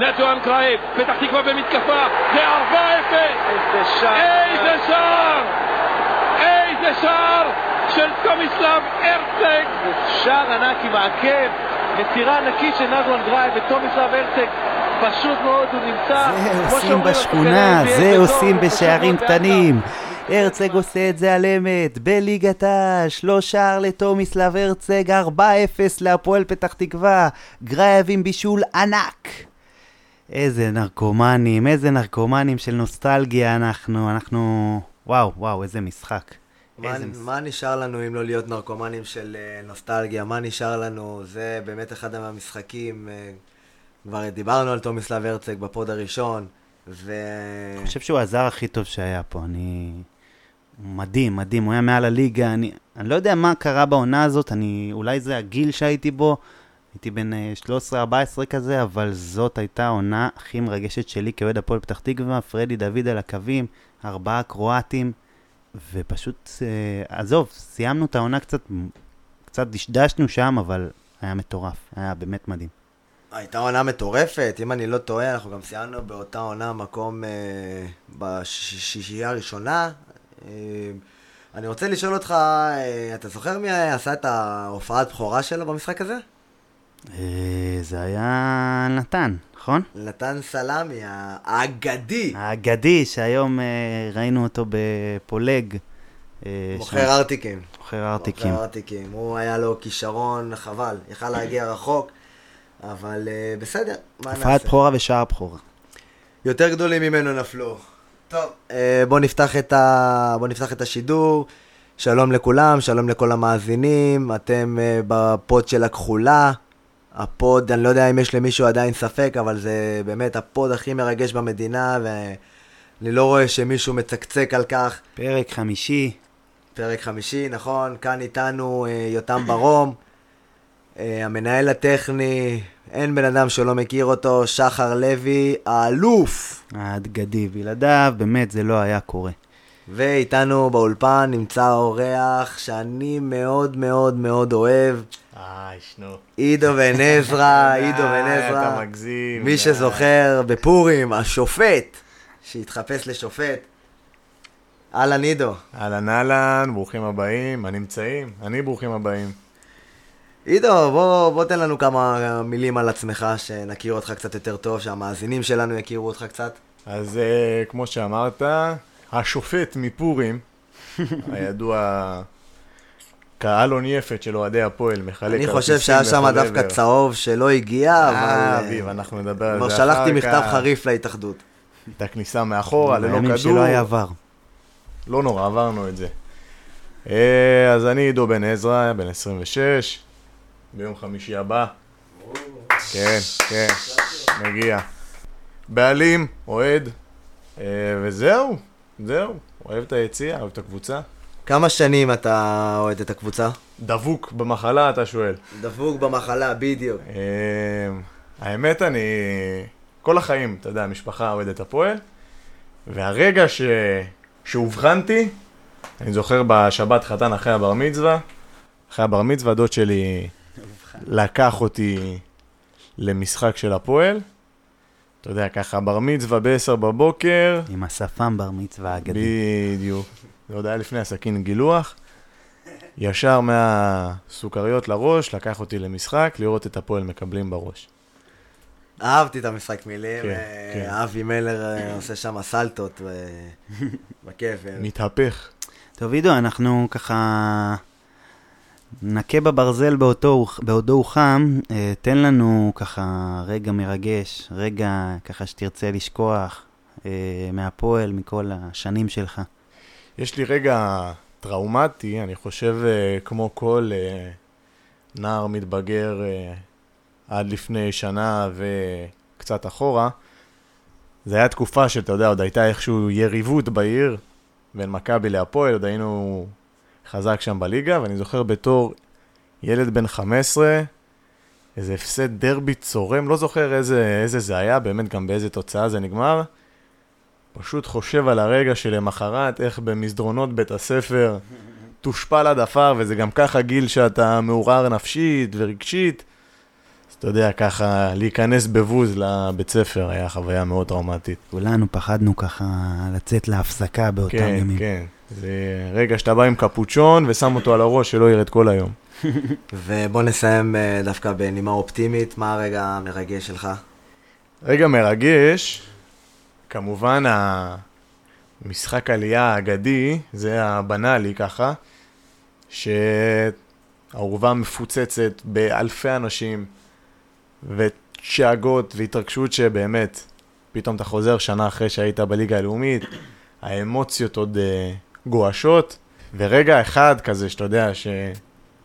נג'ואן גרייב, פתח תקווה במתקפה, זה 4-0! איזה שער. איזה שער! איזה שער של תומיסלב הרצג! שער ענק עם העקב, מסירה ענקית של נג'ואן גרייב ותומיסלב הרצג. פשוט מאוד, הוא נמצא, זה עושים בשכונה, זה עושים בשערים קטנים. הרצג עושה את זה על אמת, בליגת העל, לא שער לתומיסלב הרצג, 4-0 להפועל פתח תקווה, גרייב עם בישול ענק. איזה נרקומנים, איזה נרקומנים של נוסטלגיה אנחנו, אנחנו... וואו, וואו, איזה משחק. מה, איזה משחק. מה נשאר לנו אם לא להיות נרקומנים של אה, נוסטלגיה? מה נשאר לנו? זה באמת אחד מהמשחקים. אה, כבר דיברנו על תומיסלב הרצג בפוד הראשון, ו... אני חושב שהוא הזר הכי טוב שהיה פה, אני... מדהים, מדהים, הוא היה מעל הליגה, אני, אני לא יודע מה קרה בעונה הזאת, אני, אולי זה הגיל שהייתי בו, הייתי בן אה, 13-14 כזה, אבל זאת הייתה העונה הכי מרגשת שלי כאוהד הפועל פתח תקווה, פרדי דוד על הקווים, ארבעה קרואטים, ופשוט, אה, עזוב, סיימנו את העונה קצת, קצת דשדשנו שם, אבל היה מטורף, היה באמת מדהים. הייתה עונה מטורפת, אם אני לא טועה, אנחנו גם סיימנו באותה עונה מקום אה, בשישייה הראשונה. אה, אני רוצה לשאול אותך, אה, אתה זוכר מי עשה את ההופעת בכורה שלו במשחק הזה? אה, זה היה נתן, נכון? נתן סלמי, האגדי, האגדי, שהיום אה, ראינו אותו בפולג. אה, מוכר ארטיקים. מוכר ארטיקים. מוכר ארטיקים. הוא היה לו כישרון, חבל, יכל להגיע רחוק, אבל בסדר, מה הופעת נעשה? בכורה ושער בכורה. יותר גדולים ממנו נפלו. טוב, בואו נפתח, את ה... בוא נפתח את השידור. שלום לכולם, שלום לכל המאזינים. אתם בפוד של הכחולה. הפוד, אני לא יודע אם יש למישהו עדיין ספק, אבל זה באמת הפוד הכי מרגש במדינה, ואני לא רואה שמישהו מצקצק על כך. פרק חמישי, פרק חמישי, נכון, כאן איתנו אה, יותם ברום, אה, המנהל הטכני, אין בן אדם שלא מכיר אותו, שחר לוי, האלוף. האגדי. בלעדיו, באמת זה לא היה קורה. ואיתנו באולפן נמצא אורח שאני מאוד מאוד מאוד אוהב, אה, ישנו. עידו בן עזרא, עידו בן עזרא. אתה מגזים. מי. שזוכר, בפורים, השופט, שהתחפש לשופט. אהלן עידו. אהלן אהלן, ברוכים הבאים, הנמצאים, אני ברוכים הבאים. עידו, בוא, בוא תן לנו כמה מילים על עצמך, שנכיר אותך קצת יותר טוב, שהמאזינים שלנו יכירו אותך קצת. אז אה, כמו שאמרת, השופט מפורים, הידוע כאלון יפת של אוהדי הפועל, מחלק אני חושב שהיה שם דווקא. צהוב שלא הגיע, אה, אבל... אביב, אנחנו נדבר על כבר זה שלחתי אחר מכתב כך. חריף להתאחדות. את הכניסה מאחורה, ללא בימים כדור. שלא היה עבר. לא נורא, עברנו את זה. אה, אז אני עידו בן עזרא, בן 26, ביום חמישי הבא. כן, כן, מגיע. בעלים, אוהד, אה, וזהו, זהו. אוהב את היציאה, אוהב את הקבוצה. כמה שנים אתה אוהד את הקבוצה? דבוק במחלה, אתה שואל. דפוק במחלה, בדיוק. אה, האמת, אני... כל החיים, אתה יודע, המשפחה אוהדת הפועל, והרגע ש... שאובחנתי, אני זוכר בשבת חתן אחרי הבר מצווה, אחרי הבר מצווה, דוד שלי לקח אותי למשחק של הפועל. אתה יודע, ככה בר מצווה ב-10 בבוקר, עם השפם בר מצווה האגדי. בדיוק. זה עוד היה לפני הסכין גילוח. ישר מהסוכריות לראש, לקח אותי למשחק, לראות את הפועל מקבלים בראש. אהבתי את המשחק מילים, כן, אה, כן. אבי מלר אה, עושה שם סלטות בכיף. אה. מתהפך. טוב, עידו, אנחנו ככה נכה בברזל באותו, בעודו הוא חם, אה, תן לנו ככה רגע מרגש, רגע ככה שתרצה לשכוח אה, מהפועל, מכל השנים שלך. יש לי רגע טראומטי, אני חושב אה, כמו כל נער מתבגר עד לפני שנה וקצת אחורה. זה היה תקופה שאתה יודע, עוד הייתה איכשהו יריבות בעיר בין מכבי להפועל, עוד היינו חזק שם בליגה, ואני זוכר בתור ילד בן 15, איזה הפסד דרבי צורם, לא זוכר איזה, איזה זה היה, באמת גם באיזה תוצאה זה נגמר. פשוט חושב על הרגע שלמחרת, איך במסדרונות בית הספר תושפל עד עפר, וזה גם ככה גיל שאתה מעורער נפשית ורגשית. אתה יודע, ככה, להיכנס בבוז לבית ספר היה חוויה מאוד טראומטית. כולנו פחדנו ככה לצאת להפסקה באותם כן, ימים. כן. זה רגע שאתה בא עם קפוצ'ון ושם אותו על הראש שלא ירד כל היום. ובוא נסיים אה, דווקא בנימה אופטימית, מה הרגע המרגש שלך? רגע מרגש, כמובן המשחק עלייה האגדי, זה הבנאלי ככה, שהאורווה מפוצצת באלפי אנשים, ושאגות והתרגשות שבאמת, פתאום אתה חוזר שנה אחרי שהיית בליגה הלאומית, האמוציות עוד uh, גועשות, ורגע אחד כזה שאתה יודע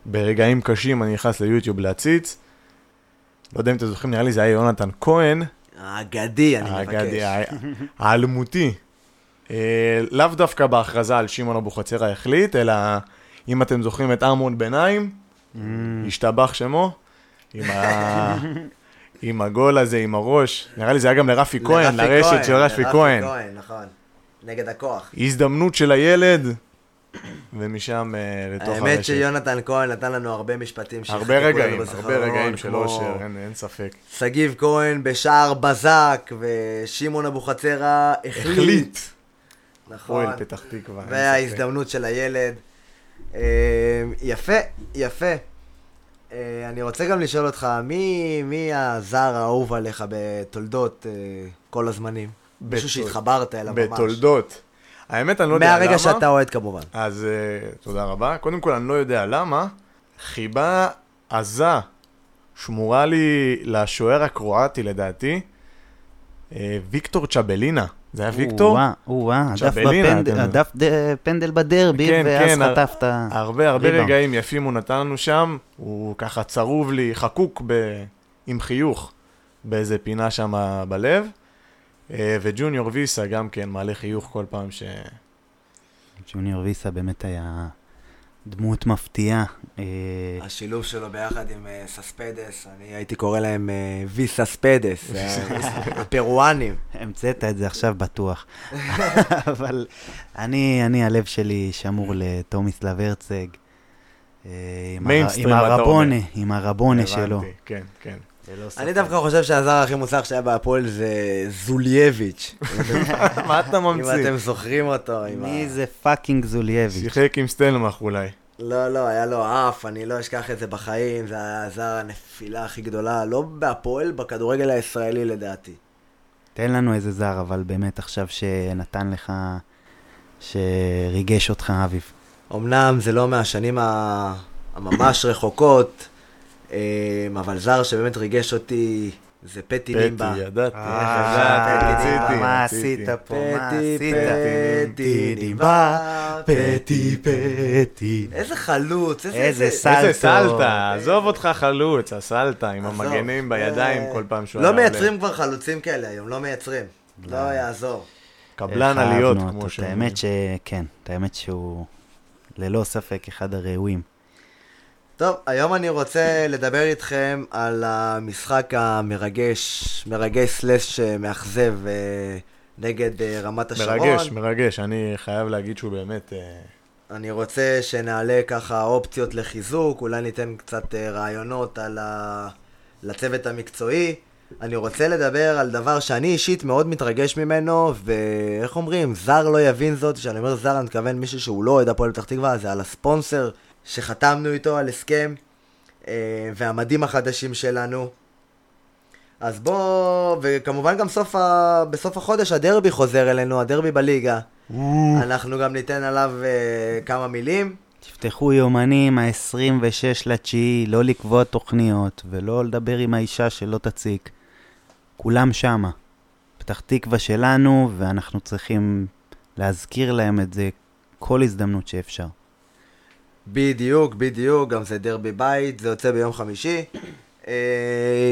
שברגעים קשים אני נכנס ליוטיוב להציץ, לא יודע אם אתם זוכרים, נראה לי זה היה יונתן כהן, האגדי, אני האגדי, מבקש. האלמותי. אה, לאו דווקא בהכרזה על שמעון אבוחצירא החליט, אלא אם אתם זוכרים את ארמון ביניים, Mm. השתבח שמו, עם, ה... עם הגול הזה, עם הראש. נראה לי זה היה גם לרפי כהן, לרשת של רפי כהן. לרפי כהן, נכון. נגד הכוח. הזדמנות של הילד, ומשם אה, לתוך הרשת. האמת שיונתן כהן נתן לנו הרבה משפטים הרבה רגעים, הרבה רגעים של אושר, אין, אין ספק. שגיב כהן בשער בזק, ושמעון אבוחצירא החליט. החליט. נכון. הפועל פתח תקווה. וההזדמנות של הילד. אה, יפה, יפה. אה, אני רוצה גם לשאול אותך, מי, מי הזר האהוב עליך בתולדות אה, כל הזמנים? מישהו שהתחברת אליו ממש. בתולדות. האמת, אני לא יודע למה. מהרגע שאתה אוהד כמובן. אז uh, תודה רבה. קודם כל, אני לא יודע למה. חיבה עזה שמורה לי לשוער הקרואטי, לדעתי, ויקטור צ'בלינה. זה היה ויקטור? או-אה, או-אה, הדף פנדל בדרבי, כן, ואז כן, הר- חטפת... הרבה הרבה ריבאונד. רגעים יפים הוא נתן לנו שם. הוא ככה צרוב לי, חקוק ב... עם חיוך באיזה פינה שם בלב. Uh, וג'וניור ויסה גם כן מעלה חיוך כל פעם ש... ג'וניור ויסה באמת היה דמות מפתיעה. אה, השילוב שלו ביחד עם אה, סספדס, אני הייתי קורא להם אה, ויסה ספדס, אה, הפרואנים. המצאת את זה עכשיו בטוח. אבל אני, אני, הלב שלי שמור לתומיסלב הרצג. אה, עם הרבונה. עם הרבונה שלו. כן, כן. ללא ספק. אני דווקא חושב שהזר הכי מוצלח שהיה בהפועל זה זולייביץ'. מה אתה אם ממציא? אתם זוכרים אותו. מי זה fucking זולייביץ'? שיחק עם סטלמך אולי. לא, לא, היה לו אף, אני לא אשכח את זה בחיים, זה היה הזר הנפילה הכי גדולה, לא בהפועל, בכדורגל הישראלי לדעתי. תן לנו איזה זר, אבל באמת עכשיו שנתן לך, שריגש אותך, אביב. אמנם זה לא מהשנים הממש רחוקות, אה, אבל זר שבאמת ריגש אותי זה פטי לימבה. פטי, ידעתי, אה, רציתי, מה. עשית פה? מה עשית? פטי דימבה, פטי, פטי. איזה חלוץ, איזה... איזה איזה- סלטו. איזה סלטה, עזוב אותך חלוץ, הסלטה עם המגנים בידיים כל פעם שהוא לא היה עולה. מייצרים כבר חלוצים כאלה היום, לא מייצרים. לא יעזור. קבלן איך עליות, כמו. שאומרים. האמת שכן, האמת שהוא ללא ספק אחד הראויים. טוב, היום אני רוצה לדבר איתכם על המשחק המרגש, מרגש סלאש מאכזב אה, נגד אה, רמת השרון. מרגש, מרגש, אני חייב להגיד שהוא באמת... אה, אני רוצה שנעלה ככה אופציות לחיזוק, אולי ניתן קצת אה, רעיונות על ה... לצוות המקצועי. אני רוצה לדבר על דבר שאני אישית מאוד מתרגש ממנו, ואיך אומרים, זר לא יבין זאת, כשאני אומר זר אני מתכוון מישהו שהוא לא אוהד הפועל פתח תקווה, זה על הספונסר שחתמנו איתו על הסכם, אה, והמדים החדשים שלנו. אז בוא, וכמובן גם סוף ה... בסוף החודש הדרבי חוזר אלינו, הדרבי בליגה. אנחנו גם ניתן עליו uh, כמה מילים. תפתחו יומנים, ה-26 לתשיעי, לא לקבוע תוכניות, ולא לדבר עם האישה שלא תציק. כולם שמה. פתח תקווה שלנו, ואנחנו צריכים להזכיר להם את זה כל הזדמנות שאפשר. בדיוק, בדיוק, גם זה דרבי בית, זה יוצא ביום חמישי. אה,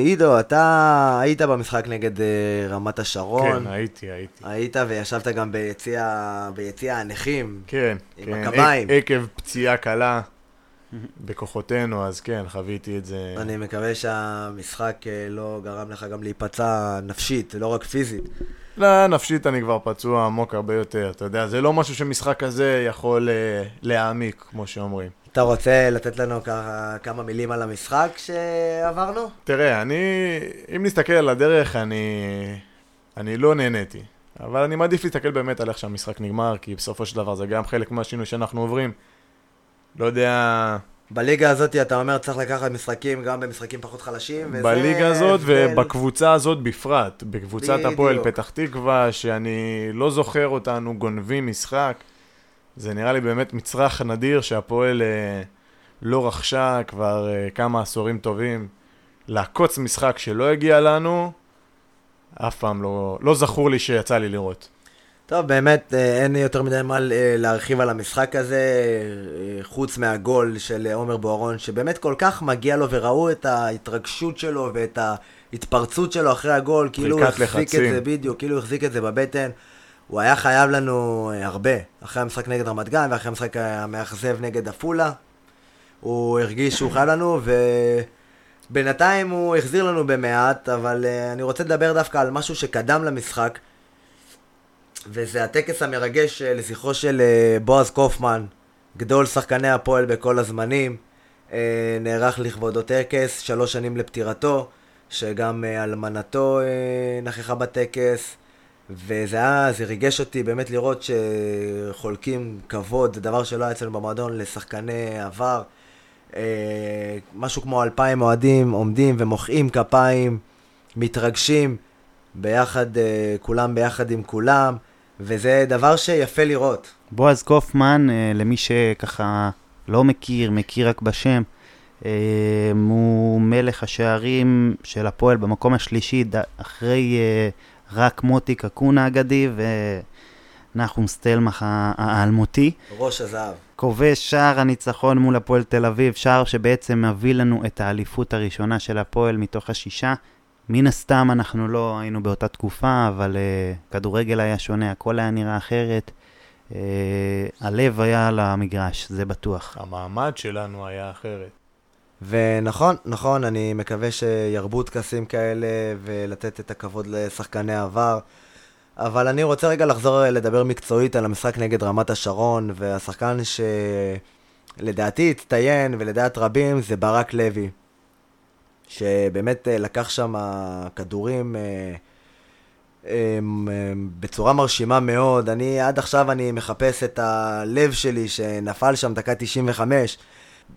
עידו, אתה היית במשחק נגד אה, רמת השרון. כן, הייתי, הייתי. היית וישבת גם ביציע, ביציע הנכים. כן, עם כן, הקביים. עק- עקב פציעה קלה בכוחותינו, אז כן, חוויתי את זה. אני מקווה שהמשחק אה, לא גרם לך גם להיפצע נפשית, לא רק פיזית. לא, נפשית אני כבר פצוע עמוק הרבה יותר, אתה יודע, זה לא משהו שמשחק כזה יכול אה, להעמיק, כמו שאומרים. אתה רוצה לתת לנו ככה כמה מילים על המשחק שעברנו? תראה, אני, אם נסתכל על הדרך, אני, אני לא נהניתי. אבל אני מעדיף להסתכל באמת על איך שהמשחק נגמר, כי בסופו של דבר זה גם חלק מהשינוי שאנחנו עוברים. לא יודע, בליגה הזאת אתה אומר צריך לקחת משחקים גם במשחקים פחות חלשים, וזה בליגה הזאת הבדל. ובקבוצת הזאת בפרט. בקבוצת בדיוק. הפועל פתח תקווה, שאני לא זוכר אותנו גונבים משחק. זה נראה לי באמת מצרך נדיר שהפועל אה, לא רכשה כבר אה, כמה עשורים טובים. לעקוץ משחק שלא הגיע לנו, אף פעם לא, לא זכור לי שיצא לי לראות. טוב, באמת אה, אין יותר מדי מה להרחיב על המשחק הזה, אה, חוץ מהגול של אה, עומר בוארון, שבאמת כל כך מגיע לו, וראו את ההתרגשות שלו ואת ההתפרצות שלו אחרי הגול, כאילו הוא החזיק את לחצים. זה, בדיוק, כאילו הוא החזיק את זה בבטן. הוא היה חייב לנו הרבה, אחרי המשחק נגד רמת גן ואחרי המשחק המאכזב נגד עפולה. הוא הרגיש שהוא חייב לנו, ובינתיים הוא החזיר לנו במעט, אבל אה, אני רוצה לדבר דווקא על משהו שקדם למשחק. וזה הטקס המרגש אה, לזכרו של אה, בועז קופמן, גדול שחקני הפועל בכל הזמנים. אה, נערך לכבודו טקס, שלוש שנים לפטירתו, שגם אלמנתו נכחה בטקס. וזה היה, זה ריגש אותי באמת לראות שחולקים כבוד, זה דבר שלא היה אצלנו במועדון לשחקני עבר. משהו כמו אלפיים אוהדים עומדים ומוחאים כפיים, מתרגשים, ביחד, כולם ביחד עם כולם, וזה דבר שיפה לראות. בועז קופמן, אה, למי שככה לא מכיר, מכיר רק בשם, אה, הוא מלך השערים של הפועל במקום השלישי, אחרי אה, רק מוטי קקונה האגדי ונחום סטלמך האלמותי. ראש הזהב. כובש שער הניצחון מול הפועל תל אביב, שער שבעצם מביא לנו את האליפות הראשונה של הפועל מתוך השישה. מן הסתם אנחנו לא היינו באותה תקופה, אבל uh, כדורגל היה שונה, הכל היה נראה אחרת. Uh, הלב היה על המגרש, זה בטוח. המעמד שלנו היה אחרת. ונכון, נכון, אני מקווה שירבו טקסים כאלה ולתת את הכבוד לשחקני העבר. אבל אני רוצה רגע לחזור לדבר מקצועית על המשחק נגד רמת השרון, והשחקן שלדעתי הצטיין ולדעת רבים זה ברק לוי. שבאמת אה, לקח שם כדורים אה, בצורה מרשימה מאוד. אני עד עכשיו אני מחפש את הלב שלי שנפל שם דקה 95.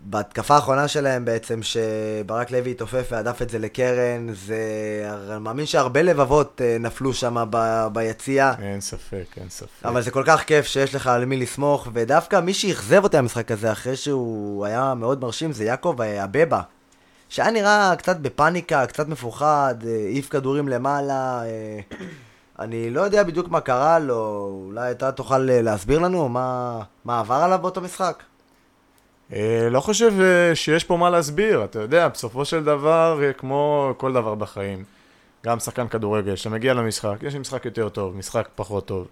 בהתקפה האחרונה שלהם בעצם, שברק לוי התעופף והדף את זה לקרן, זה... אני מאמין שהרבה לבבות אה, נפלו שם ב... ביציע. אין ספק, אין ספק. אבל זה כל כך כיף שיש לך על מי לסמוך, ודווקא מי שאכזב אותי המשחק הזה, אחרי שהוא היה מאוד מרשים, זה יעקב אבבה. שהיה נראה קצת בפאניקה, קצת מפוחד, אה, העיף כדורים למעלה. אה, אני לא יודע בדיוק מה קרה לו, אולי אתה תוכל אה, להסביר לנו מה, מה עבר עליו באותו משחק? לא חושב שיש פה מה להסביר, אתה יודע, בסופו של דבר, כמו כל דבר בחיים, גם שחקן כדורגל שמגיע למשחק, יש משחק יותר טוב, משחק פחות טוב.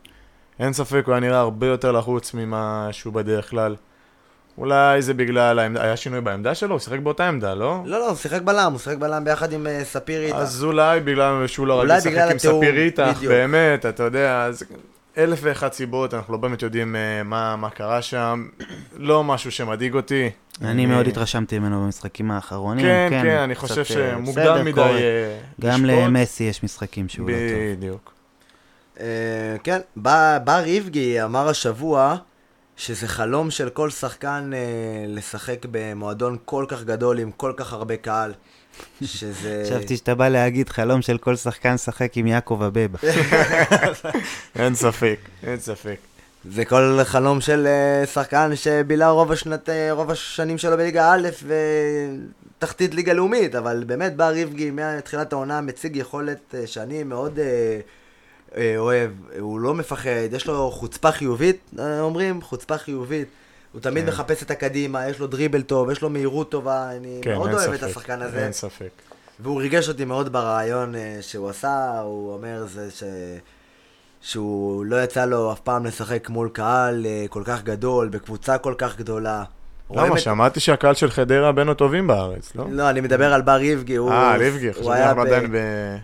אין ספק, הוא היה נראה הרבה יותר לחוץ ממה שהוא בדרך כלל. אולי זה בגלל, היה שינוי בעמדה שלו? הוא שיחק באותה עמדה, לא? לא, לא, הוא שיחק בלם, הוא שיחק בלם ביחד עם אה, ספיר איתה. אז אולי בגלל שהוא לא רגיל לשחק עם ספיר איתך. באמת, אתה יודע, אז אלף ואחת סיבות, אנחנו לא באמת יודעים אה, מה, מה קרה שם, לא משהו שמדאיג אותי. אני מאוד התרשמתי ממנו במשחקים האחרונים. כן, כן, אני חושב אה, שמוקדם מדי. אה, גם לשפוט. למסי יש משחקים שהוא לא טוב. בדיוק. אה, כן, בר איבגי אמר השבוע שזה חלום של כל שחקן אה, לשחק במועדון כל כך גדול עם כל כך הרבה קהל, שזה... חשבתי שאתה בא להגיד חלום של כל שחקן לשחק עם יעקב אבבה. אין ספק, אין ספק. זה כל חלום של אה, שחקן שבילה רוב, השנת, אה, רוב השנים שלו בליגה א' ותחתית ליגה לאומית, אבל באמת בר איבגי מתחילת העונה מציג יכולת אה, שאני מאוד אה, אוהב. הוא לא מפחד, יש לו חוצפה חיובית, אה, אומרים, חוצפה חיובית. הוא תמיד כן. מחפש את הקדימה, יש לו דריבל טוב, יש לו מהירות טובה, אני כן, מאוד אוהב ספק. את השחקן הזה. אין ספק. והוא ריגש אותי מאוד ברעיון אה, שהוא עשה, הוא אומר זה ש... שהוא לא יצא לו אף פעם לשחק מול קהל אה, כל כך גדול, בקבוצה כל כך גדולה. למה? שמעתי שהקהל של חדרה בין הטובים בארץ, לא? לא, אני מדבר על בר איבגי. אה, ליבגי, הוא חשבתי אנחנו ב- עדיין ב...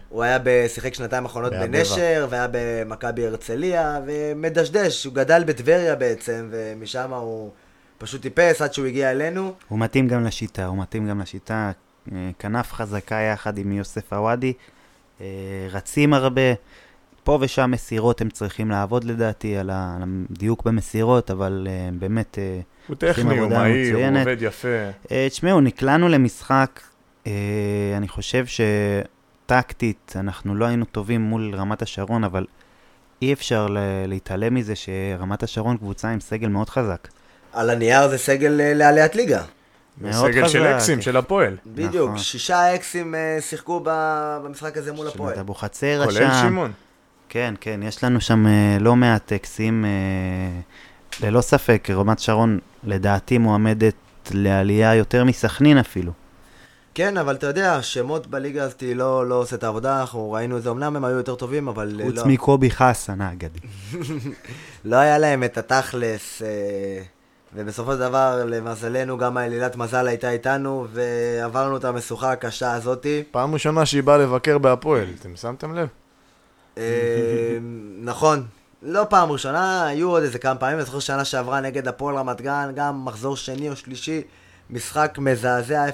הוא היה בשיחק שנתיים האחרונות. בנשר, והיה במכבי הרצליה, ומדשדש, הוא גדל בטבריה בעצם, ומשם הוא פשוט טיפס עד שהוא הגיע אלינו. הוא מתאים גם לשיטה, הוא מתאים גם לשיטה. אה, כנף חזקה יחד עם יוסף עוואדי. אה, רצים הרבה. פה ושם מסירות הם צריכים לעבוד לדעתי על הדיוק במסירות, אבל אה, באמת... אה, הוא טכני, הוא מהיר, הוא. עובד יפה. אה, תשמעו, נקלענו למשחק, אני חושב שטקטית אנחנו לא היינו טובים מול רמת השרון, אבל אי אפשר ל- להתעלם מזה שרמת השרון קבוצה עם סגל מאוד חזק. על הנייר זה סגל לעליית ליגה. סגל של. אקסים, של הפועל. בדיוק, נכון. שישה אקסים שיחקו ב- במשחק הזה מול הפועל. אבוחצירא כולל שם. שמעון. כן, כן, יש לנו שם אה, לא מעט טקסים. אה, ללא ספק, רמת שרון לדעתי מועמדת לעלייה יותר מסכנין אפילו. כן, אבל אתה יודע, השמות בליגה הזאת לא, לא עושה את העבודה, אנחנו ראינו את זה, אמנם הם היו יותר טובים, אבל אה, חוץ לא, מקובי חסן האגדי. לא היה להם את התכלס, ובסופו של דבר, למזלנו, גם העלילת מזל הייתה איתנו, ועברנו את המשוכה הקשה הזאתי. פעם ראשונה שהיא באה לבקר בהפועל, אתם שמתם לב? אה, נכון, לא פעם ראשונה, היו עוד איזה כמה פעמים, אני זוכר שנה שעברה נגד הפועל רמת גן, גם מחזור שני או שלישי, משחק מזעזע 0-0,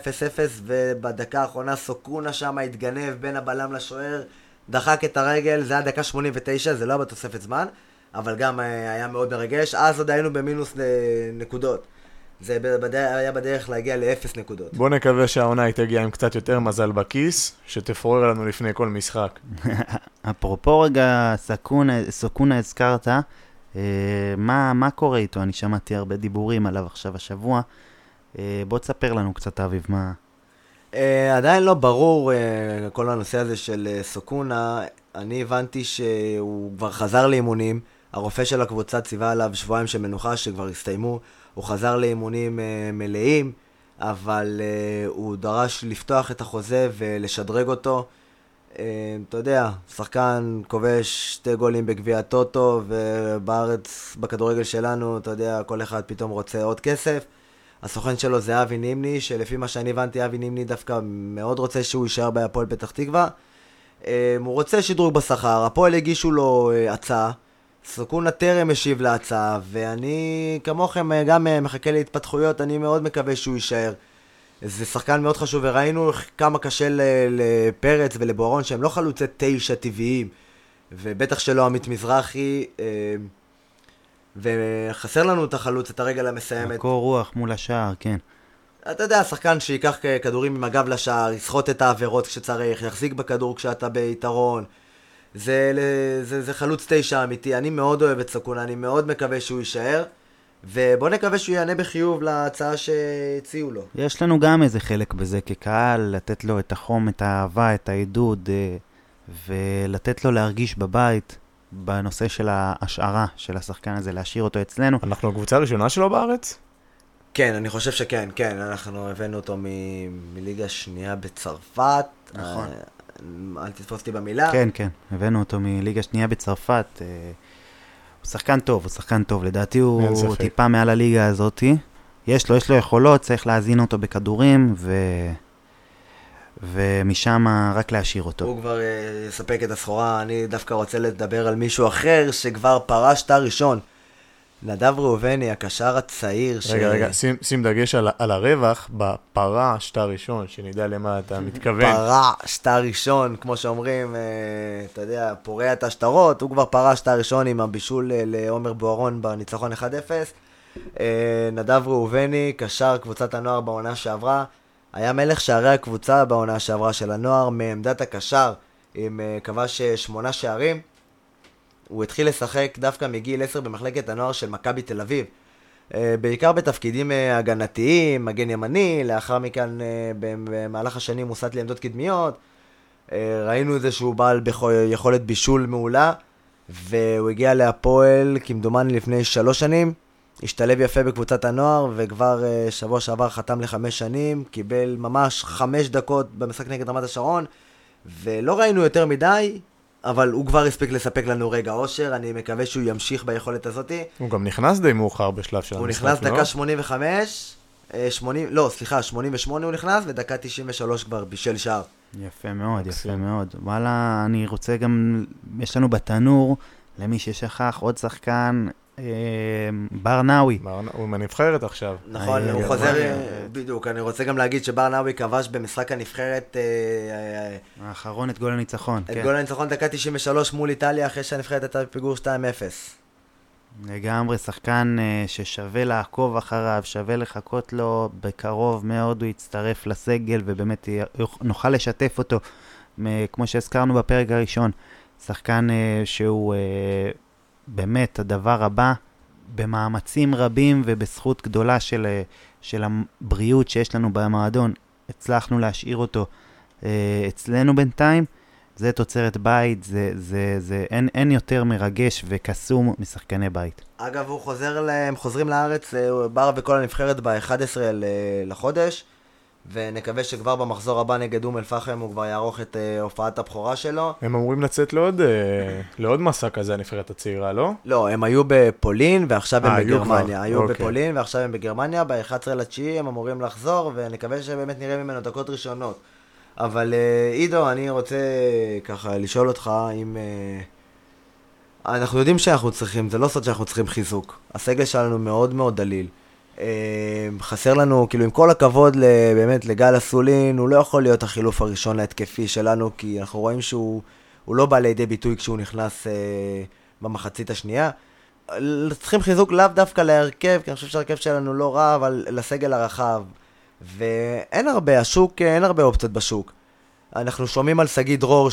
ובדקה האחרונה סוקונה שם התגנב בין הבלם לשוער, דחק את הרגל, זה היה דקה 89, זה לא היה בתוספת זמן, אבל גם אה, היה מאוד מרגש, אז עוד היינו במינוס אה, נקודות. זה בד- היה בדרך להגיע לאפס נקודות. בוא נקווה שהעונה היא תגיע עם קצת יותר מזל בכיס, שתפורר לנו לפני כל משחק. אפרופו רגע סקונה, סוקונה הזכרת, אה, מה, מה קורה איתו? אני שמעתי הרבה דיבורים עליו עכשיו השבוע. אה, בוא תספר לנו קצת, אביב, מה... Uh, עדיין לא ברור uh, כל הנושא הזה של uh, סוקונה. אני הבנתי שהוא כבר חזר לאימונים, הרופא של הקבוצה ציווה עליו שבועיים של מנוחה שכבר הסתיימו, הוא חזר לאימונים uh, מלאים, אבל uh, הוא דרש לפתוח את החוזה ולשדרג אותו. Uh, אתה יודע, שחקן כובש שתי גולים בגביע הטוטו, ובארץ, בכדורגל שלנו, אתה יודע, כל אחד פתאום רוצה עוד כסף. הסוכן שלו זה אבי נימני, שלפי מה שאני הבנתי, אבי נימני דווקא מאוד רוצה שהוא יישאר בהפועל פתח תקווה. אה, הוא רוצה שדרוג בשכר, הפועל הגישו לו אה, הצעה, סוכונה טרם השיב להצעה, ואני כמוכם אה, גם אה, מחכה להתפתחויות, אני מאוד מקווה שהוא יישאר. זה שחקן מאוד חשוב, וראינו כמה קשה לפרץ ולבוארון, שהם לא חלוצי תשע טבעיים, ובטח שלא עמית מזרחי, אה, וחסר לנו את החלוץ, את הרגל המסיימת. קור רוח מול השער, כן. אתה יודע, שחקן שייקח כדורים עם הגב לשער, יסחוט את העבירות כשצריך, יחזיק בכדור כשאתה ביתרון. זה, זה, זה חלוץ תשע אמיתי, אני מאוד אוהב את סקונה, אני מאוד מקווה שהוא יישאר, ובוא נקווה שהוא יענה בחיוב להצעה שהציעו לו. יש לנו גם איזה חלק בזה כקהל, לתת לו את החום, את האהבה, את העידוד, אה, ולתת לו להרגיש בבית בנושא של ההשערה של השחקן הזה, להשאיר אותו אצלנו. אנחנו הקבוצה הראשונה שלו בארץ? כן, אני חושב שכן, כן, אנחנו הבאנו אותו מ- מליגה שנייה בצרפת. נכון. אל תתפוס אותי במילה. כן, כן, הבאנו אותו מליגה שנייה בצרפת. אה, הוא שחקן טוב, הוא שחקן טוב. לדעתי הוא. טיפה מעל הליגה הזאתי. יש לו, יש לו יכולות, צריך להזין אותו בכדורים, ו... ומשם רק להשאיר אותו. הוא כבר אה, יספק את הסחורה, אני דווקא רוצה לדבר על מישהו אחר שכבר פרש תא ראשון. נדב ראובני, הקשר הצעיר ש... רגע, רגע, שים, שים דגש על, על הרווח בפרה שטר ראשון, שנדע למה אתה מתכוון. פרש תא ראשון, כמו שאומרים, אה, אתה יודע, פורע את השטרות, הוא כבר פרש תא ראשון עם הבישול אה, לעומר בוארון בניצחון 1-0. אה, נדב ראובני, קשר קבוצת הנוער בעונה שעברה, היה מלך שערי הקבוצה בעונה שעברה של הנוער, מעמדת הקשר, עם אה, כבש אה, שמונה שערים. הוא התחיל לשחק דווקא מגיל 10 במחלקת הנוער של מכבי תל אביב. אה, בעיקר בתפקידים אה, הגנתיים, מגן ימני, לאחר מכן אה, במהלך השנים הוסט לעמדות קדמיות. ראינו את זה שהוא בעל יכולת בישול מעולה, והוא הגיע להפועל כמדומני לפני שלוש שנים. השתלב יפה בקבוצת הנוער, וכבר שבוע שעבר חתם לחמש שנים, קיבל ממש חמש דקות במשחק נגד רמת השרון, ולא ראינו יותר מדי, אבל הוא כבר הספיק לספק לנו רגע אושר, אני מקווה שהוא ימשיך ביכולת הזאתי. הוא גם נכנס די מאוחר בשלב של הוא המשחק, נכנס לא? דקה 85, אה, 80, לא, סליחה, 88 הוא נכנס, ודקה 93 כבר בישל שער. יפה מאוד, יפה. מאוד. וואלה, אני רוצה גם, יש לנו בתנור, למי ששכח, עוד שחקן, אה, ברנאווי. בר- הוא עם הנבחרת עכשיו. נכון, אה, הוא. חוזר, בדיוק, אני רוצה גם להגיד שברנאווי כבש במשחק הנבחרת אה, אה, האחרון את גול הניצחון, את כן. גול הניצחון דקה 93 מול איטליה, אחרי שהנבחרת הייתה בפיגור 2-0. לגמרי, שחקן ששווה לעקוב אחריו, שווה לחכות לו, בקרוב מאוד הוא יצטרף לסגל, ובאמת נוכל לשתף אותו, כמו שהזכרנו בפרק הראשון. שחקן שהוא באמת הדבר הבא, במאמצים רבים ובזכות גדולה של, אה, של הבריאות שיש לנו במועדון, הצלחנו להשאיר אותו אה, אצלנו בינתיים. זה תוצרת בית, זה, זה, זה, אין, אין יותר מרגש וקסום משחקני בית. אגב, הוא חוזר, הם חוזרים לארץ, אה, בר וכל הנבחרת ב-11 לחודש, ונקווה שכבר במחזור הבא נגד אום אל-פחם הוא כבר יערוך את אה, הופעת הבכורה שלו. הם אמורים לצאת לעוד, אה, לעוד מסע כזה, הנבחרת הצעירה, לא? לא, הם היו בפולין ועכשיו הם אה, היו בגרמניה. כבר, היו אוקיי. בפולין ועכשיו הם בגרמניה, ב-11 לתשיעי הם אמורים לחזור, ונקווה שבאמת נראה ממנו דקות ראשונות. אבל אה, עידו, אני רוצה ככה לשאול אותך אם... אה, אנחנו יודעים שאנחנו צריכים, זה לא סוד שאנחנו צריכים חיזוק. הסגל שלנו מאוד מאוד דליל. אה, חסר לנו, כאילו עם כל הכבוד באמת לגל אסולין, הוא לא יכול להיות החילוף הראשון להתקפי שלנו, כי אנחנו רואים שהוא הוא לא בא לידי ביטוי כשהוא נכנס אה, במחצית השנייה. צריכים חיזוק לאו דווקא להרכב, כי אני חושב שההרכב שלנו לא רע, אבל לסגל הרחב. ואין הרבה, השוק, אין הרבה אופציות בשוק. אנחנו שומעים על שגיא דרור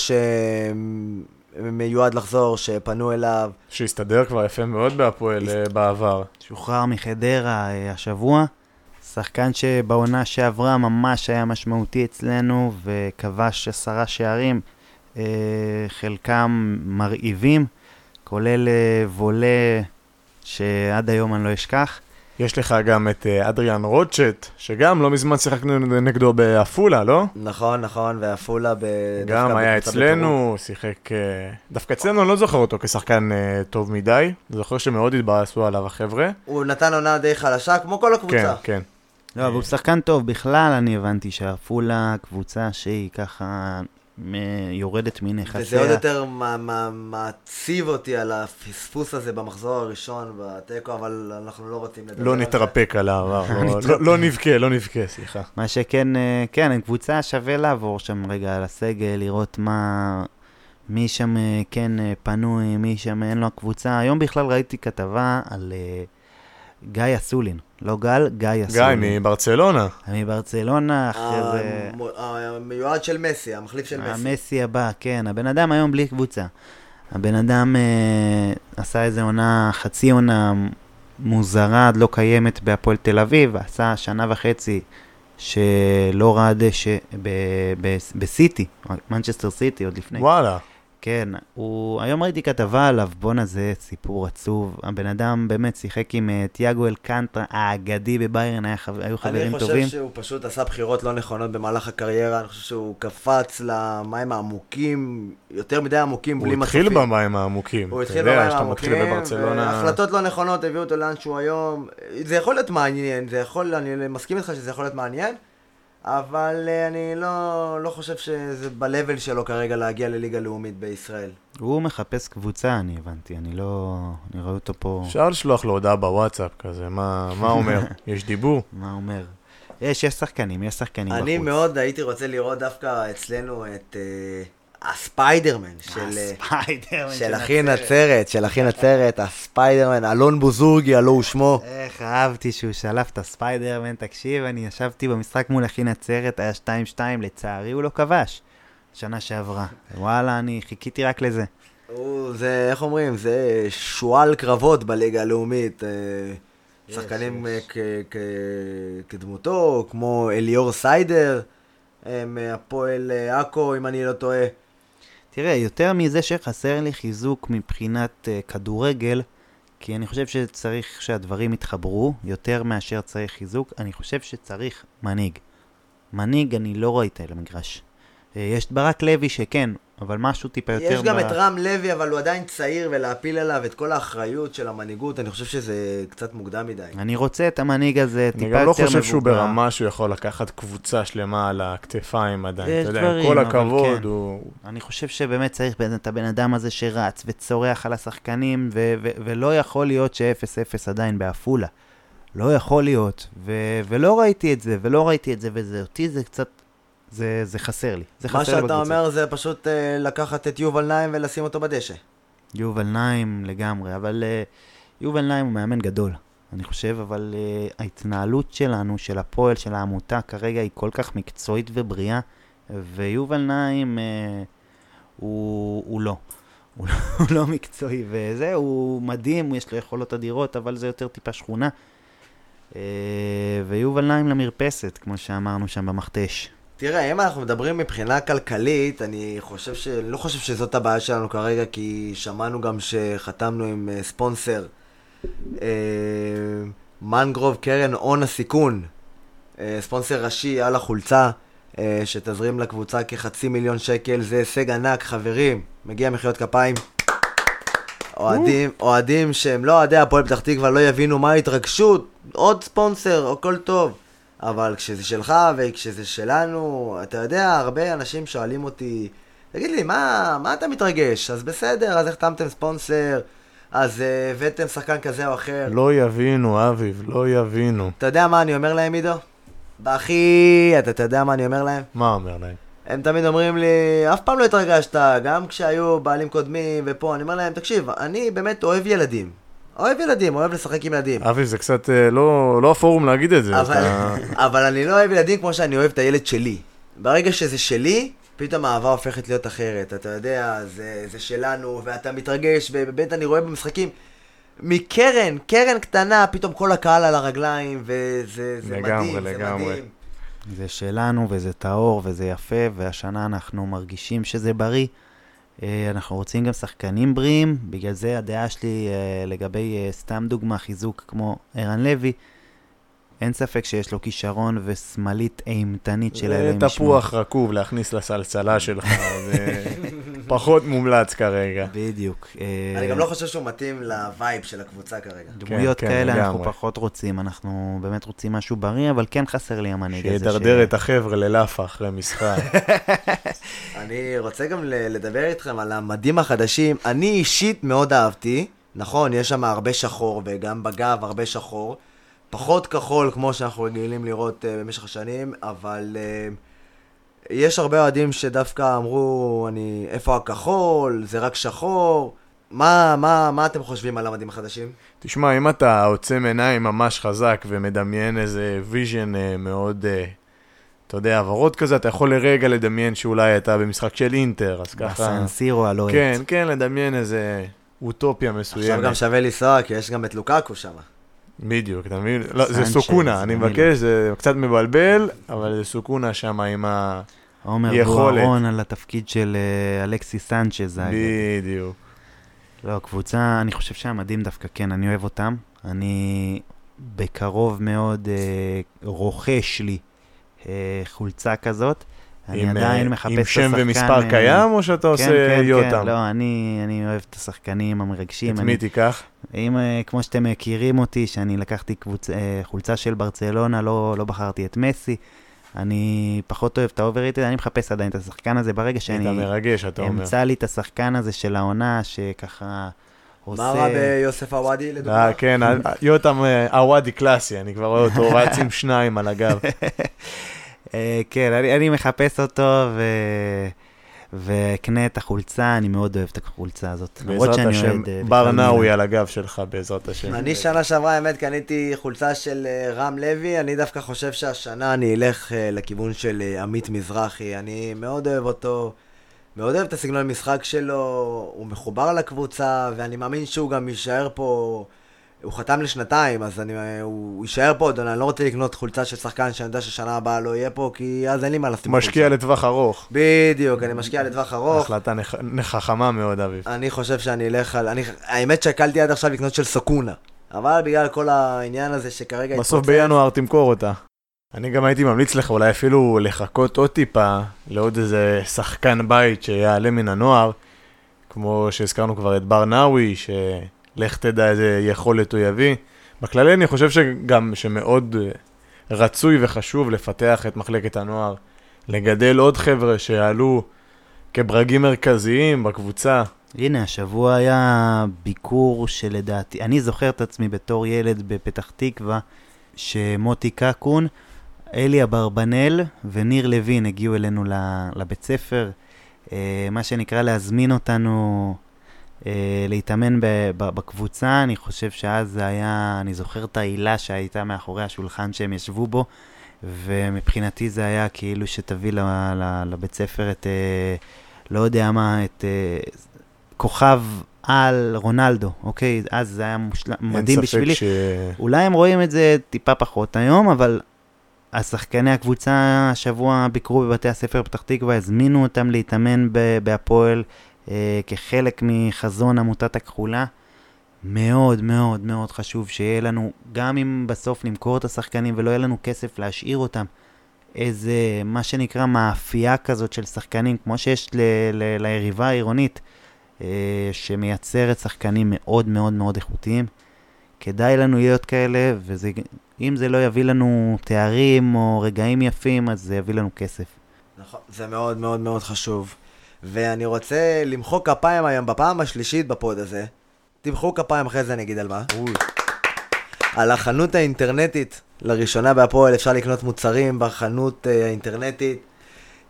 שמיועד לחזור, שפנו אליו. שהסתדר כבר יפה מאוד בהפועל אה, בעבר. שוחרר מחדרה אה, השבוע, שחקן שבעונה שעברה ממש היה משמעותי אצלנו וכבש עשרה שערים, אה, חלקם מרהיבים, כולל וולה שעד היום אני לא אשכח. יש לך גם את אה, אדריאן רוטשט, שגם לא מזמן שיחקנו נגדו בעפולה, לא? נכון, נכון, ועפולה ב... גם היה אצלנו, שיחק... אה, דווקא אצלנו אני לא זוכר אותו כשחקן אה, טוב מדי. זוכר שמאוד התבאסו עליו החבר'ה. הוא נתן עונה די חלשה, כמו כל הקבוצה. כן, כן. לא, אבל הוא שחקן טוב. בכלל, אני הבנתי שעפולה קבוצה שהיא ככה יורדת מנכסיה. וזה עוד יותר מעציב אותי על הפספוס הזה במחזור הראשון בתיקו, אבל אנחנו לא רוצים לדבר לא על זה. נתרפק על העבר, לא- לא- לא נבכה, לא נבכה, סליחה. מה שכן, אה, כן, הם קבוצה שווה לעבור שם רגע על הסגל, לראות מה... מי שם אה, כן אה, פנוי, מי שם אין לו הקבוצה. היום בכלל ראיתי כתבה על אה, גיא אסולין. לא גל, גיא גיא אסולין. מברצלונה. מברצלונה, אחרי זה... המו- המיועד של מסי, המחליף של מסי. המסי הבא, כן. הבן אדם היום בלי קבוצה. הבן אדם אה, עשה איזה עונה, חצי עונה מוזרה, לא קיימת בהפועל תל אביב, עשה שנה וחצי שלא ראה דשא בסיטי, מנצ'סטר סיטי, עוד לפני. וואלה. כן, הוא, היום ראיתי כתבה עליו, בואנה זה סיפור עצוב. הבן אדם באמת שיחק עם uh, תיאגו אלקנטרה האגדי בביירן, היה. היו חברים אני טובים. חושב שהוא פשוט עשה בחירות לא נכונות במהלך הקריירה, אני חושב שהוא קפץ למים העמוקים, יותר מדי עמוקים, הוא בלי התחיל מצופים. במים העמוקים. הוא התחיל במים העמוקים, בברצלונה... והחלטות לא נכונות הביאו אותו לאן שהוא היום. זה יכול להיות מעניין, זה יכול, אני מסכים איתך שזה יכול להיות מעניין, אבל אה, אני לא, לא חושב שזה ב-level שלו כרגע להגיע לליגה לאומית בישראל. הוא מחפש קבוצה, אני הבנתי, אני לא... אני רואה אותו פה... אפשר לשלוח לו הודעה בוואטסאפ כזה, מה מה אומר? יש דיבור? מה אומר? יש, יש שחקנים, יש שחקנים בחוץ. אני מאוד הייתי רוצה לראות דווקא אצלנו את אה, הספיידרמן של... אה, הספיידרמן של אחי נצרת, של אחי נצרת, הספיידרמן, אלון בוזורגי, הלו הוא שמו. איך אהבתי שהוא שלף את הספיידרמן, תקשיב, אני ישבתי במשחק מול אחי נצרת, היה 2-2, לצערי הוא לא כבש. שנה שעברה. וואלה, אני חיכיתי רק לזה. הוא, זה, איך אומרים, זה שועל קרבות בליגה הלאומית. אה, שחקנים אה, כ- כ- כדמותו, כמו אליאור סיידר, אה, מהפועל אה, עכו, אם אני לא טועה. תראה, יותר מזה שחסר לי חיזוק מבחינת uh, כדורגל, כי אני חושב שצריך שהדברים יתחברו, יותר מאשר צריך חיזוק, אני חושב שצריך מנהיג. מנהיג אני לא רואה איתה למגרש. Uh, יש את ברק לוי שכן, אבל משהו טיפה יותר... יש גם ב- את רם לוי, אבל הוא עדיין צעיר, ולהפיל עליו את כל האחריות של המנהיגות, אני חושב שזה קצת מוקדם מדי. אני רוצה את המנהיג הזה טיפה אני יותר גם מבוגר. לא חושב שהוא ברמה שהוא יכול לקחת קבוצה שלמה על הכתפיים עדיין. יש אתה יודע, דברים, עם כל הכבוד, כן. הוא... אני חושב שבאמת צריך את הבן אדם הזה שרץ וצורח על השחקנים, ו- ו- ולא יכול להיות ש-0-0 עדיין בעפולה. לא יכול להיות. ו- ולא ראיתי את זה, ולא ראיתי את זה, וזה אותי זה קצת... זה, זה חסר לי. זה מה חסר לי שאתה בקבוצה. אומר זה פשוט אה, לקחת את יובל נעים ולשים אותו בדשא. יובל נעים לגמרי, אבל uh, יובל נעים הוא מאמן גדול, אני חושב, אבל uh, ההתנהלות שלנו, של הפועל, של העמותה, כרגע היא כל כך מקצועית ובריאה, ויובל נעים uh, הוא, הוא לא. הוא לא, הוא לא מקצועי, וזה, הוא מדהים, יש לו יכולות אדירות, אבל זה יותר טיפה שכונה. Uh, ויובל נעים למרפסת, כמו שאמרנו שם במכתש. תראה, אם אנחנו מדברים מבחינה כלכלית, אני חושב ש... לא חושב שזאת הבעיה שלנו כרגע, כי שמענו גם שחתמנו עם אה, ספונסר, אה, מנגרוב קרן הון הסיכון, אה, ספונסר ראשי על החולצה, שתזרים לקבוצה כחצי מיליון שקל, זה הישג ענק, חברים, מגיע מחיאות כפיים. אוהדים, אוהדים שהם לא אוהדי הפועל פתח תקווה לא יבינו מה ההתרגשות, עוד ספונסר, הכל טוב. אבל כשזה שלך וכשזה שלנו, אתה יודע, הרבה אנשים שואלים אותי, תגיד לי, מה, מה אתה מתרגש? אז בסדר, אז החתמתם ספונסר, אז uh, הבאתם שחקן כזה או אחר. לא יבינו, אביב, לא יבינו. אתה יודע מה אני אומר להם, עידו? אחי, אתה, אתה יודע מה אני אומר להם? מה אומר להם? הם תמיד אומרים לי, אף פעם לא התרגשת, גם כשהיו בעלים קודמים ופה, אני אומר להם, תקשיב, אני באמת אוהב ילדים. אוהב ילדים, אוהב לשחק עם ילדים. אביב, זה קצת אה, לא לא הפורום להגיד את זה. אבל, אתה- אבל אני לא אוהב ילדים כמו שאני אוהב את הילד שלי. ברגע שזה שלי, פתאום האהבה הופכת להיות אחרת. אתה יודע, זה, זה שלנו, ואתה מתרגש, ובאמת אני רואה במשחקים, מקרן, קרן קטנה, פתאום כל הקהל על הרגליים, וזה זה לגמרי, מדהים, זה לגמרי. מדהים. זה שלנו וזה טהור וזה יפה, והשנה אנחנו מרגישים שזה בריא. אה, אנחנו רוצים גם שחקנים בריאים, בגלל זה הדעה שלי אה, לגבי, אה, סתם דוגמה, חיזוק כמו ערן לוי, אין ספק שיש לו כישרון ושמאלית אימתנית של זה אלוהים ישמור. תפוח רקוב להכניס לסלסלה שלך, זה פחות מומלץ כרגע. בדיוק. אה, אני גם לא חושב שהוא מתאים לווייב של הקבוצה כרגע. דמויות כן, כאלה אנחנו. פחות רוצים, אנחנו באמת רוצים משהו בריא, אבל כן חסר לי המנהיג הזה. שידרדר את החבר'ה ללאפה אחרי משחק. אני רוצה גם לדבר איתכם על המדים החדשים. אני אישית מאוד אהבתי. נכון, יש שם הרבה שחור, וגם בגב הרבה שחור. פחות כחול כמו שאנחנו רגילים לראות uh, במשך השנים, אבל uh, יש הרבה אוהדים שדווקא אמרו, אני, איפה הכחול? זה רק שחור. מה, מה, מה אתם חושבים על המדים החדשים? תשמע, אם אתה עוצם עיניים ממש חזק ומדמיין איזה vision אה, מאוד, אה, אתה יודע, ורוד כזה, אתה יכול לרגע לדמיין שאולי אתה במשחק של אינטר, אז ככה... בסן סירו הלוהט. כן, כן, לדמיין איזה אוטופיה מסוימת. עכשיו גם שווה לנסוע, כי יש גם את לוקקו שם. בדיוק, אתה מבין? לא, זה שכונה, אני מבקש, זה קצת מבלבל, אבל זה שכונה שם עם ה... עומר. בוארון על התפקיד של אה, אלכסיס סנצ'ז. בדיוק. לא, קבוצה, אני חושב שהמדים דווקא כן, אני אוהב אותם. אני בקרוב מאוד אה, רוכש לי אה, חולצה כזאת. אני עם, עדיין אה, מחפש עם את שם השחקן. ומספר אה, קיים, או שאתה כן, עושה כן, יותם? כן, לא, אני, אני אוהב את השחקנים המרגשים. את אני, מי תיקח? אם, אה, כמו שאתם מכירים אותי, שאני לקחתי קבוצ... חולצה של ברצלונה, לא, לא בחרתי את מסי. אני פחות אוהב את ה overrated, אני מחפש עדיין את השחקן הזה. ברגע אתה שאני מרגש, אתה אומר. אמצא לי את השחקן הזה של העונה, שככה עושה... מה רע ביוסף עוואדי, לדוגמה? אה, כן, יותם עוואדי קלאסי, אני כבר רואה אותו רץ עם שניים על הגב. אה, כן, אני, אני מחפש אותו ו... ואקנה את החולצה, אני מאוד אוהב את החולצה הזאת. בעזרת השם, אה, בר נאווי. על הגב שלך, בעזרת השם. אני שנה שעברה, האמת, קניתי חולצה של אה, רם לוי, אני דווקא חושב שהשנה אני אלך לכיוון של עמית מזרחי, אני מאוד אוהב אותו, מאוד אוהב את הסגנון משחק שלו, הוא מחובר לקבוצה, ואני מאמין שהוא גם יישאר פה, הוא חתם לשנתיים, אז אני, אה, הוא יישאר פה עוד, אני לא רוצה לקנות חולצה של שחקן שאני יודע ששנה הבאה לא יהיה פה, כי אז אין לי מה לשים משקיע בחולצה. לטווח ארוך. בדיוק, אני משקיע לטווח ארוך. החלטה נח- חכמה מאוד, אביב. אני חושב שאני אלך על... אני, האמת שקלתי עד עכשיו לקנות של סוקונה. אבל בגלל כל העניין הזה שכרגע בסוף בינואר תמכור אותה. אני גם הייתי ממליץ לך אולי אפילו לחכות עוד טיפה לעוד איזה שחקן בית שיעלה מן הנוער, כמו שהזכרנו כבר את בר נאווי, שלך תדע איזה יכולת הוא יביא. בכללי אני חושב שגם שמאוד אה, רצוי וחשוב לפתח את מחלקת הנוער, לגדל עוד חבר'ה שיעלו כברגים מרכזיים בקבוצה. הנה, השבוע היה ביקור שלדעתי, אני זוכר את עצמי בתור ילד בפתח תקווה, שמוטי קקון, אלי אברבנאל וניר לוין הגיעו אלינו לבית ספר, אה, מה שנקרא להזמין אותנו להתאמן בקבוצה. אני חושב שאז זה היה, אני זוכר את העילה שהייתה מאחורי השולחן שהם ישבו בו, ומבחינתי זה היה כאילו שתביא לבית ספר את, אה, לא יודע מה, את כוכב על רונלדו, אוקיי? אז זה היה מושל... מדהים בשבילי. ש... אולי הם רואים את זה טיפה פחות היום, אבל השחקני הקבוצה השבוע ביקרו בבתי הספר פתח תקווה, הזמינו אותם להתאמן בהפועל אה, כחלק מחזון עמותת הכחולה. מאוד מאוד מאוד חשוב שיהיה לנו, גם אם בסוף נמכור את השחקנים ולא יהיה לנו כסף להשאיר אותם, איזה, מה שנקרא מאפייה כזאת של שחקנים, כמו שיש ל, ל, ליריבה העירונית, אה, שמייצרת שחקנים מאוד מאוד מאוד איכותיים. כדאי לנו להיות כאלה, ואם זה לא יביא לנו תארים או רגעים יפים, אז זה יביא לנו כסף. נכון, זה מאוד מאוד מאוד חשוב. ואני רוצה למחוא כפיים היום בפעם השלישית בפוד הזה. תמחאו כפיים אחרי זה אני אגיד על מה. על החנות האינטרנטית. לראשונה בהפועל אפשר לקנות מוצרים בחנות אה, האינטרנטית.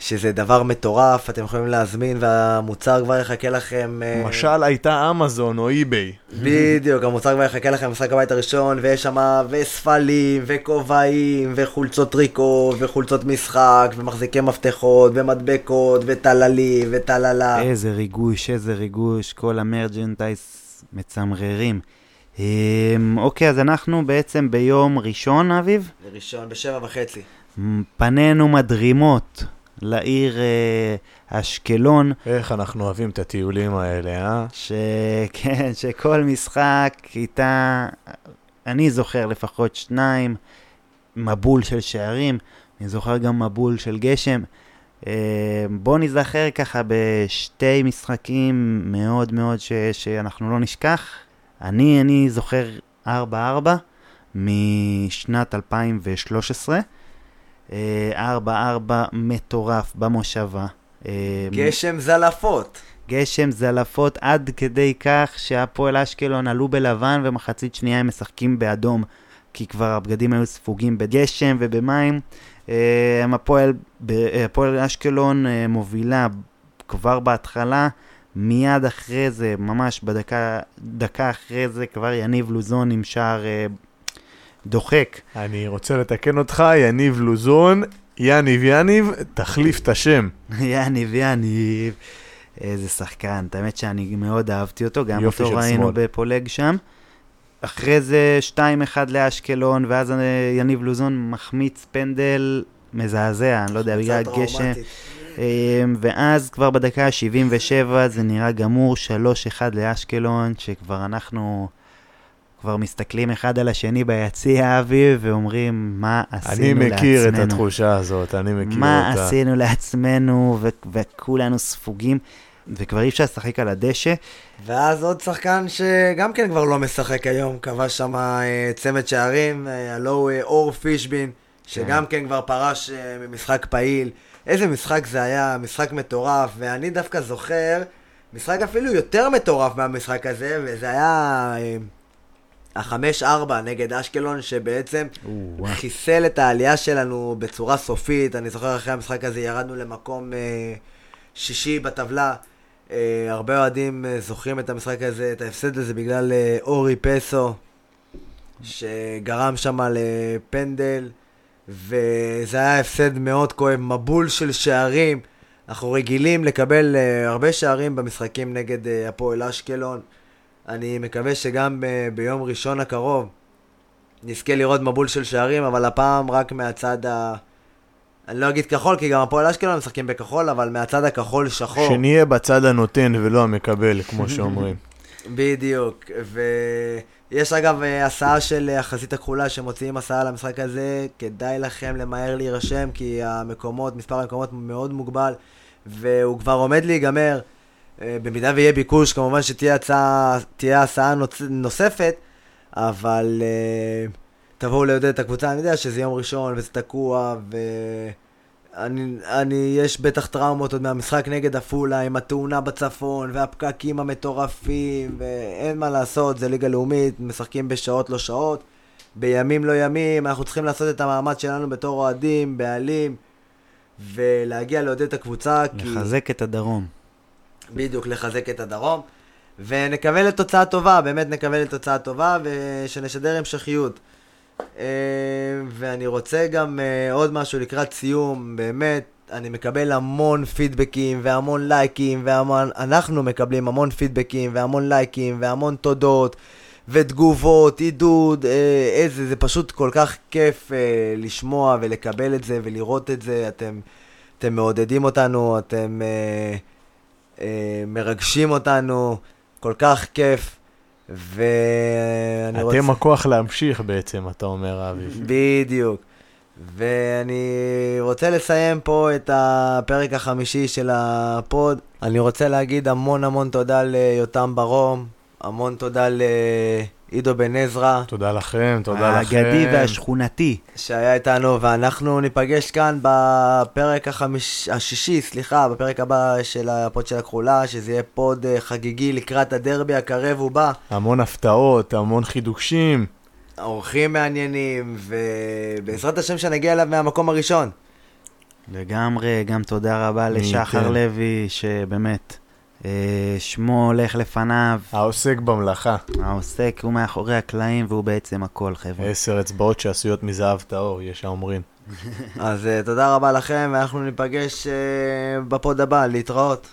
שזה דבר מטורף, אתם יכולים להזמין והמוצר כבר יחכה לכם... אה, משל הייתה אמזון או אי-ביי. בדיוק, המוצר כבר יחכה לכם במשחק הבית הראשון, ויש שם וספלים, וכובעים, וחולצות טריקו, וחולצות משחק, ומחזיקי מפתחות, ומדבקות, וטללים, וטללה. איזה ריגוש, איזה ריגוש, כל המרג'נטייס מצמררים. אמ, אוקיי, אז אנחנו בעצם ביום ראשון, אביב? ראשון, בשבע וחצי. פנינו מדרימות לעיר אה, אשקלון. איך אנחנו אוהבים את הטיולים האלה, אה? ש... כן, שכל משחק איתה, אני זוכר לפחות שניים, מבול של שערים, אני זוכר גם מבול של גשם. אה, בואו נזכר ככה בשתי משחקים מאוד מאוד ש... שאנחנו לא נשכח. אני, אני זוכר 4-4 משנת 2013. ארבע ארבע מטורף במושבה. אה, גשם זלפות. גשם זלפות עד כדי כך שהפועל אשקלון עלו בלבן ומחצית שנייה הם משחקים באדום, כי כבר הבגדים היו ספוגים בגשם ובמים. אה, הפועל, הפועל אשקלון אה, מובילה כבר בהתחלה, מיד אחרי זה, ממש בדקה דקה אחרי זה, כבר יניב לוזון עם שער דוחק. אני רוצה לתקן אותך, יניב לוזון, יניב יניב, תחליף את השם. יניב יניב, איזה שחקן, האמת שאני מאוד אהבתי אותו, גם אותו ראינו בפולג שם. אחרי זה 2-1 לאשקלון, ואז יניב לוזון מחמיץ פנדל מזעזע, אני לא יודע, בגלל הגשם. אה, ואז כבר בדקה ה-77 זה נראה גמור, 3-1 לאשקלון, שכבר אנחנו... כבר מסתכלים אחד על השני ביציע, אביב, ואומרים, מה עשינו לעצמנו? אני מכיר לעצמנו? את התחושה הזאת, אני מכיר מה אותה. מה עשינו לעצמנו, ו- וכולנו ספוגים, וכבר אי אפשר לשחק על הדשא. ואז עוד שחקן שגם כן כבר לא משחק היום, כבש שם אה, צמד שערים, אה, הלו הוא אה, אור פישבין, שגם כן. כן כבר פרש ממשחק פעיל. איזה משחק זה היה, משחק מטורף, ואני דווקא זוכר משחק אפילו יותר מטורף מהמשחק הזה, וזה היה... החמש ארבע נגד אשקלון, שבעצם חיסל את העלייה שלנו בצורה סופית. אני זוכר אחרי המשחק הזה ירדנו למקום אה, שישי בטבלה. אה, הרבה אוהדים אה, זוכרים את המשחק הזה, את ההפסד הזה, בגלל אה, אורי פסו, שגרם שם לפנדל, וזה היה הפסד מאוד כואב, מבול של שערים. אנחנו רגילים לקבל אה, הרבה שערים במשחקים נגד אה, הפועל אשקלון. אני מקווה שגם ב- ביום ראשון הקרוב נזכה לראות מבול של שערים, אבל הפעם רק מהצד ה... אני לא אגיד כחול, כי גם הפועל אשקלון משחקים בכחול, אבל מהצד הכחול שחור. שנהיה בצד הנותן ולא המקבל, כמו שאומרים. בדיוק, ויש אגב אה, הסעה של אה, החזית הכחולה שמוציאים הסעה למשחק הזה, כדאי לכם למהר להירשם כי המקומות, מספר המקומות מאוד מוגבל והוא כבר עומד להיגמר. אה, במידה ויהיה ביקוש, כמובן שתהיה הצעה, הסעה. נוספת, אבל uh, תבואו לעודד את הקבוצה, אני יודע שזה יום ראשון וזה תקוע, ואני, אני, יש בטח טראומות עוד מהמשחק נגד עפולה עם התאונה בצפון, והפקקים המטורפים, ואין מה לעשות, זה ליגה לאומית, משחקים בשעות לא שעות, בימים לא ימים, אנחנו צריכים לעשות את המאמץ שלנו בתור אוהדים, בעלים, ולהגיע לעודד את הקבוצה, כי... לחזק את הדרום. בדיוק, לחזק את הדרום. ונקווה לתוצאה טובה, באמת נקווה לתוצאה טובה, ושנשדר המשכיות. אה, ואני רוצה גם אה, עוד משהו לקראת סיום, באמת, אני מקבל המון פידבקים והמון לייקים, והמון, אנחנו מקבלים המון פידבקים והמון לייקים והמון תודות ותגובות, עידוד, אה, איזה, זה פשוט כל כך כיף לשמוע ולקבל את זה ולראות את זה, אתם, אתם מעודדים אותנו, אתם... מרגשים אותנו, כל כך כיף. ואני רוצה... אתם הכוח להמשיך בעצם, אתה אומר, אביב. בדיוק. ואני רוצה לסיים פה את הפרק החמישי של הפוד. אני רוצה להגיד המון המון תודה ליותם ברום, המון תודה ל... עידו בן עזרא. תודה לכם, תודה לכם. האגדי והשכונתי. שהיה איתנו, ואנחנו ניפגש כאן בפרק החמיש... השישי, סליחה, בפרק הבא של הפוד של הכחולה, שזה יהיה פוד אה, חגיגי לקראת הדרבי הקרב ובא. המון הפתעות, המון חידושים. אורחים מעניינים, ובעזרת השם שנגיע אליו מהמקום הראשון. לגמרי, גם תודה רבה לשחר לוי, שבאמת... אה, שמו הולך לפניו. העוסק במלאכה. העוסק הוא מאחורי הקלעים והוא בעצם הכל, חבר'ה. עשר אצבעות שעשויות מזהב טהור, יש האומרים. אז uh, תודה רבה לכם, ואנחנו ניפגש uh, בפוד הבא, להתראות.